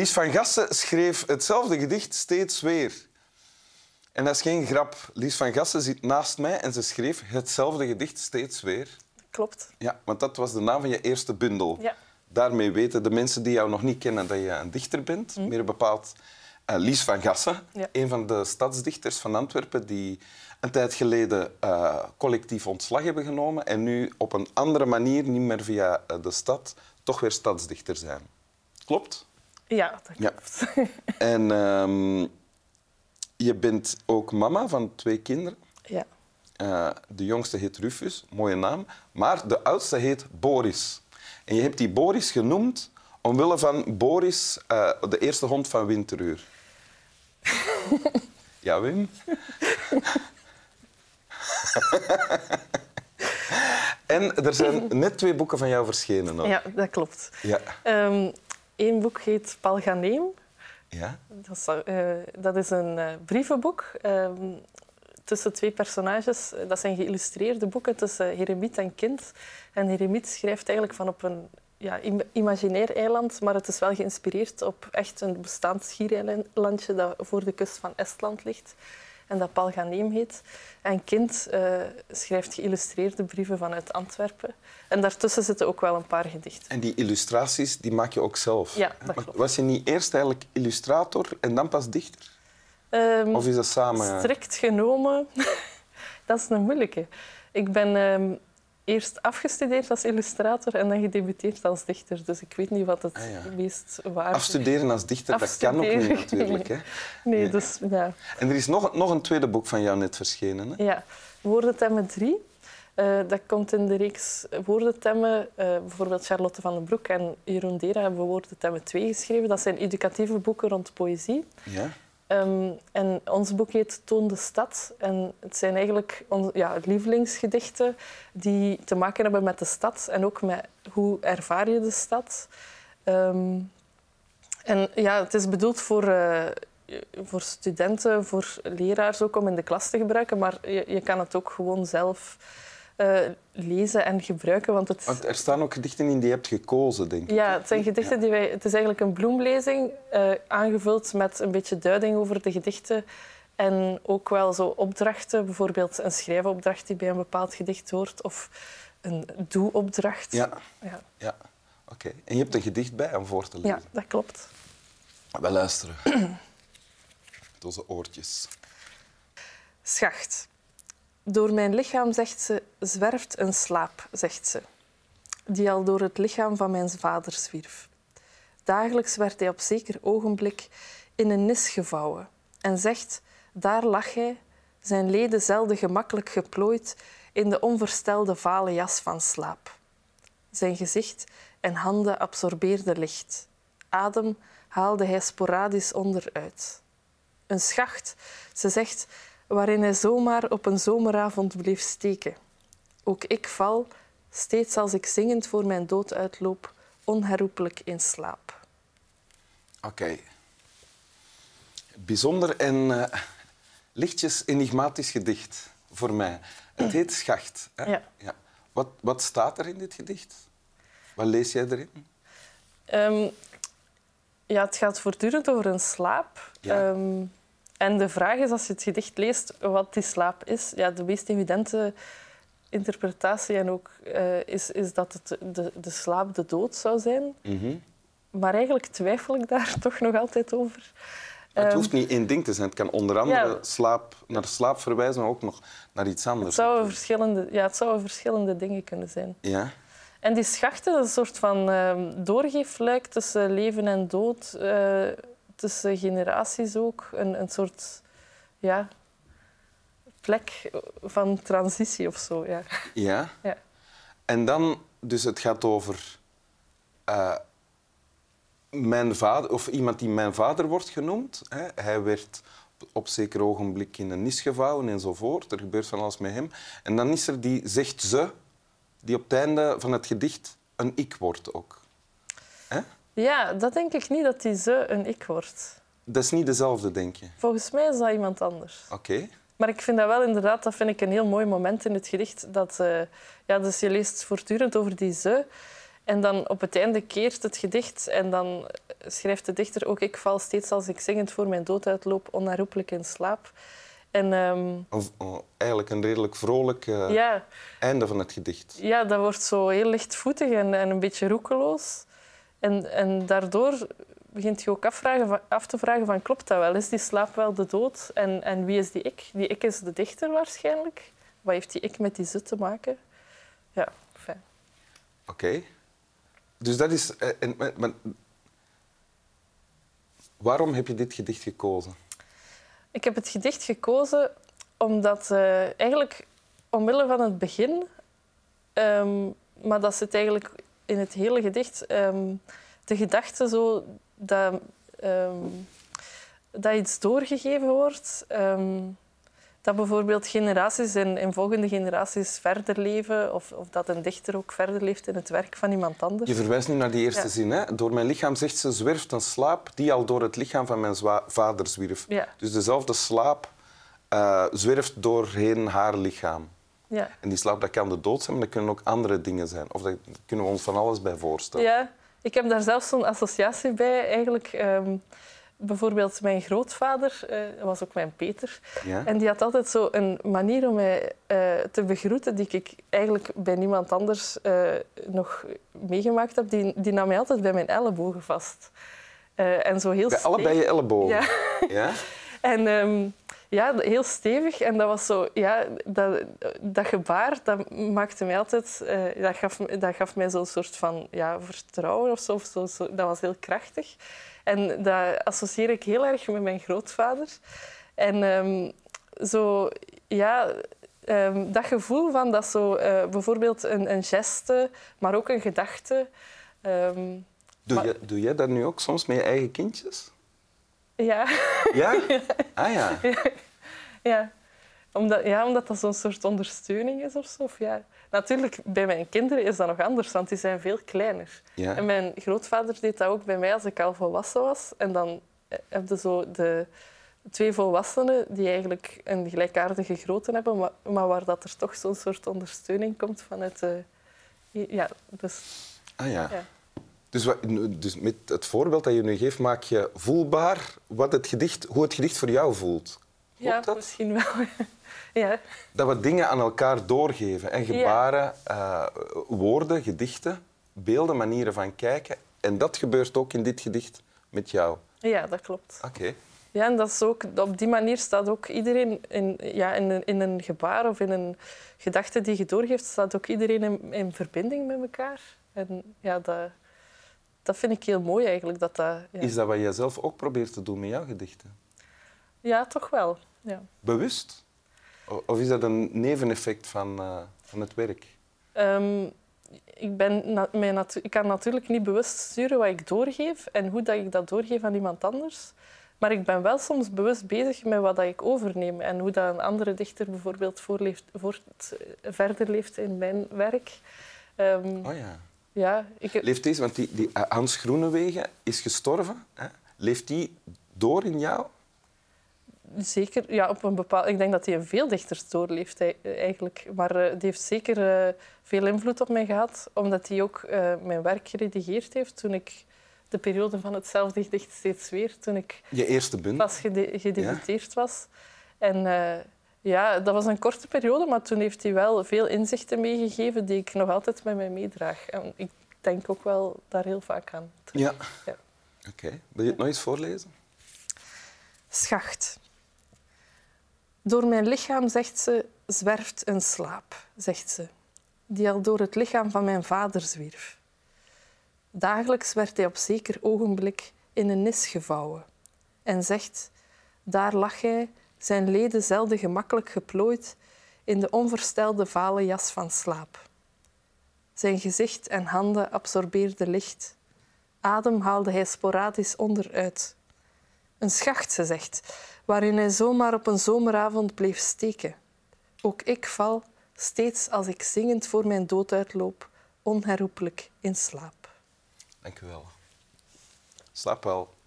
Lies van Gassen schreef hetzelfde gedicht steeds weer. En dat is geen grap. Lies van Gassen zit naast mij en ze schreef hetzelfde gedicht steeds weer. Klopt. Ja, want dat was de naam van je eerste bundel. Ja. Daarmee weten de mensen die jou nog niet kennen dat je een dichter bent. Meer bepaald eh, Lies van Gassen, Ja. een van de stadsdichters van Antwerpen die een tijd geleden eh, collectief ontslag hebben genomen en nu op een andere manier, niet meer via eh, de stad, toch weer stadsdichter zijn. Klopt? Ja, dat Ja. klopt. En ehm, je bent ook mama van twee kinderen. ja. Eh, de jongste heet Rufus, mooie naam. Maar de oudste heet Boris. En je hebt die Boris genoemd omwille van Boris, eh, de eerste hond van Winteruur. ja, Wim? en er zijn net twee boeken van jou verschenen. Ook. ja, dat klopt. Ja. Eén boek heet Palganeem. ja. Dat is, eh, dat is een eh, brievenboek ehm, tussen twee personages. Dat zijn geïllustreerde boeken tussen Heremiet en kind. En Heremiet schrijft eigenlijk van op een ja, im- imaginair eiland, maar het is wel geïnspireerd op echt een bestaand schiereilandje dat voor de kust van Estland ligt. En dat Palganeem heet. En kind eh, schrijft geïllustreerde brieven vanuit Antwerpen. En daartussen zitten ook wel een paar gedichten. En die illustraties die maak je ook zelf. Ja, dat klopt. Was je niet eerst eigenlijk illustrator en dan pas dichter? Ehm, Of is dat samen? Strikt genomen, dat is een moeilijke. Ik ben ehm, eerst afgestudeerd als illustrator en dan gedebuteerd als dichter. Dus ik weet niet wat het Ah, ja. meest waar is. Afstuderen als dichter, dat kan ook niet natuurlijk. Hè? Nee, Nee. dus ja. En er is nog, nog een tweede boek van jou net verschenen. Hè? ja. Woordentemmen 3. Eh, dat komt in de reeks Woordentemmen. Eh, bijvoorbeeld Charlotte van den Broek en Jeroen Dera hebben Woordentemmen 2 geschreven. Dat zijn educatieve boeken rond poëzie. Ja. Ehm, en ons boek heet Toon de Stad. En het zijn eigenlijk onze ja, lievelingsgedichten die te maken hebben met de stad en ook met hoe ervaar je de stad. Ehm, en ja, het is bedoeld voor, eh, voor studenten, voor leraars ook om in de klas te gebruiken, maar je, je kan het ook gewoon zelf eh, lezen en gebruiken. Want het, Want er staan ook gedichten in die je hebt gekozen, denk ik. ja, het zijn gedichten die wij. Het is eigenlijk een bloemlezing, eh, aangevuld met een beetje duiding over de gedichten. En ook wel zo opdrachten, bijvoorbeeld een schrijfopdracht die bij een bepaald gedicht hoort, of een doe-opdracht. Ja, Ja. ja. oké. En je hebt een gedicht bij om voor te lezen. ja, dat klopt. We luisteren. Met onze oortjes. Schacht. Door mijn lichaam, zegt ze, zwerft een slaap, zegt ze, die al door het lichaam van mijn vader zwierf. Dagelijks werd hij op zeker ogenblik in een nis gevouwen en zegt, daar lag hij, zijn leden zelden gemakkelijk geplooid in de onverstelde vale jas van slaap. Zijn gezicht en handen absorbeerden licht. Adem haalde hij sporadisch onderuit. Een schacht, ze zegt, waarin hij zomaar op een zomeravond bleef steken. Ook ik val, steeds als ik zingend voor mijn dood uitloop, onherroepelijk in slaap. Oké. Bijzonder en eh, lichtjes enigmatisch gedicht voor mij. Het heet Schacht. Hè? Ja. Wat, wat staat er in dit gedicht? Wat lees jij erin? Ehm, ja, het gaat voortdurend over een slaap. Ja. Ehm, en de vraag is, als je het gedicht leest, wat die slaap is. Ja, de meest evidente interpretatie en ook, eh, is, is dat het de, de slaap de dood zou zijn. Mhm. Maar eigenlijk twijfel ik daar toch nog altijd over. Het Ehm, hoeft niet één ding te zijn. Het kan onder andere Ja. slaap, naar slaap verwijzen, maar ook nog naar iets anders. Het zouden verschillende, ja, het zouden verschillende dingen kunnen zijn. Ja? En die schachten, dat is een soort van ehm doorgeefluik tussen leven en dood, eh, tussen generaties ook. Een, een soort ja, plek van transitie of zo. Ja. Ja? Ja. En dan, dus het gaat over eh, mijn vader, of iemand die mijn vader wordt genoemd. Hè. Hij werd op zeker ogenblik in een nis gevouwen enzovoort. Er gebeurt van alles met hem. En dan is er die zegt ze, die op het einde van het gedicht een ik wordt ook. Hè? Ja, dat denk ik niet dat die ze een ik wordt. Dat is niet dezelfde, denk je. Volgens mij is dat iemand anders. Oké. Maar ik vind dat wel inderdaad, dat vind ik een heel mooi moment in het gedicht. Dat, eh, ja, dus je leest voortdurend over die ze. En dan op het einde keert het gedicht en dan schrijft de dichter ook ik val steeds als ik zingend voor mijn dood uitloop onherroepelijk in slaap. En ehm, Of, oh, eigenlijk een redelijk vrolijk eh, ja, einde van het gedicht. ja, dat wordt zo heel lichtvoetig en, en een beetje roekeloos. En, en daardoor begint je ook afvragen af te vragen van klopt dat wel? Is die slaap wel de dood? En, en wie is die ik? Die ik is de dichter waarschijnlijk. Wat heeft die ik met die zut te maken? Ja, fijn. Oké. Dus dat is... eh, en, maar- maar- waarom heb je dit gedicht gekozen? Ik heb het gedicht gekozen omdat eh, eigenlijk omwille van het begin, ehm, maar dat zit eigenlijk in het hele gedicht, ehm, de gedachte zo dat, ehm, dat iets doorgegeven wordt. ehm, dat bijvoorbeeld generaties en, en volgende generaties verder leven, of, of dat een dichter ook verder leeft in het werk van iemand anders. Je verwijst nu naar die eerste Ja. zin. Hè? Door mijn lichaam, zegt ze, zwerft een slaap die al door het lichaam van mijn vader zwierf. Ja. Dus dezelfde slaap eh, zwerft doorheen haar lichaam. Ja. En die slaap dat kan de dood zijn, maar dat kunnen ook andere dingen zijn. Of daar kunnen we ons van alles bij voorstellen. Ja, ik heb daar zelfs zo'n associatie bij. Eigenlijk, ehm, bijvoorbeeld mijn grootvader, eh, was ook mijn Peter. Ja? En die had altijd zo een manier om mij eh, te begroeten die ik eigenlijk bij niemand anders eh, nog meegemaakt heb. Die, die nam mij altijd bij mijn ellebogen vast. En zo heel Bij allebei je ellebogen. Ja. Ja? En ehm, ja, heel stevig. En dat was zo, ja, dat, dat gebaar, dat maakte mij altijd, eh, dat, gaf, dat gaf mij zo'n soort van ja, vertrouwen of zo, of zo, zo. Dat was heel krachtig. En dat associeer ik heel erg met mijn grootvader. En ehm, zo, ja, ehm, dat gevoel van dat zo, eh, bijvoorbeeld een, een geste, maar ook een gedachte. ehm, Doe, Maar- je, doe jij dat nu ook soms met je eigen kindjes? Ja. Ja? Ah ja. Ja. Omdat, ja, omdat dat zo'n soort ondersteuning is of zo. Of ja. Natuurlijk, bij mijn kinderen is dat nog anders, want die zijn veel kleiner. ja. En mijn grootvader deed dat ook bij mij als ik al volwassen was. En dan eh, heb je zo de twee volwassenen die eigenlijk een gelijkaardige grootte hebben, maar, maar waar dat er toch zo'n soort ondersteuning komt vanuit de... Ja, dus... Ah ja. Ja. Dus, wat, dus met het voorbeeld dat je nu geeft, maak je voelbaar wat het gedicht, hoe het gedicht voor jou voelt. Klopt Ja, dat? misschien wel. ja. Dat we dingen aan elkaar doorgeven. En gebaren, eh, woorden, gedichten, beelden, manieren van kijken. En dat gebeurt ook in dit gedicht met jou. ja, dat klopt. Oké. Ja, en dat is ook, op die manier staat ook iedereen in, ja, in, een, in een gebaar of in een gedachte die je doorgeeft, staat ook iedereen in, in verbinding met elkaar. En ja, dat, dat vind ik heel mooi eigenlijk. Dat dat, ja. Is dat wat jij zelf ook probeert te doen met jouw gedichten? ja, toch wel. Ja. Bewust? Of is dat een neveneffect van, eh, van het werk? Ehm, ik, ben mij ik kan natuurlijk niet bewust sturen wat ik doorgeef en hoe dat ik dat doorgeef aan iemand anders. Maar ik ben wel soms bewust bezig met wat dat ik overneem en hoe dat een andere dichter bijvoorbeeld voorleeft, voort, verder leeft in mijn werk. Ehm, Oh ja. Ja, ik, Leeft deze, want die, die eh, Hans Groenewegen is gestorven. Hè? Leeft die door in jou? zeker, ja, op een bepaald, ik denk dat hij veel dichters doorleeft ei- eigenlijk. Maar eh, die heeft zeker eh, veel invloed op mij gehad, omdat hij ook eh, mijn werk geredigeerd heeft toen ik de periode van hetzelfde gedicht steeds weer, toen ik Je eerste bundel? pas gede- gedebuteerd was. En eh, ja, dat was een korte periode, maar toen heeft hij wel veel inzichten meegegeven die ik nog altijd met mij meedraag. En ik denk ook wel daar heel vaak aan. Ja. Ja. Oké. Wil je het nog eens voorlezen? Schacht. Door mijn lichaam, zegt ze, zwerft een slaap, zegt ze, die al door het lichaam van mijn vader zwierf. Dagelijks werd hij op zeker ogenblik in een nis gevouwen en zegt, daar lag hij, zijn leden zelden gemakkelijk geplooid in de onverstelde vale jas van slaap. Zijn gezicht en handen absorbeerden licht. Adem haalde hij sporadisch onderuit. Een schacht, ze zegt, waarin hij zomaar op een zomeravond bleef steken. Ook ik val, steeds als ik zingend voor mijn dood uitloop, onherroepelijk in slaap. Dank u wel. Slaap wel.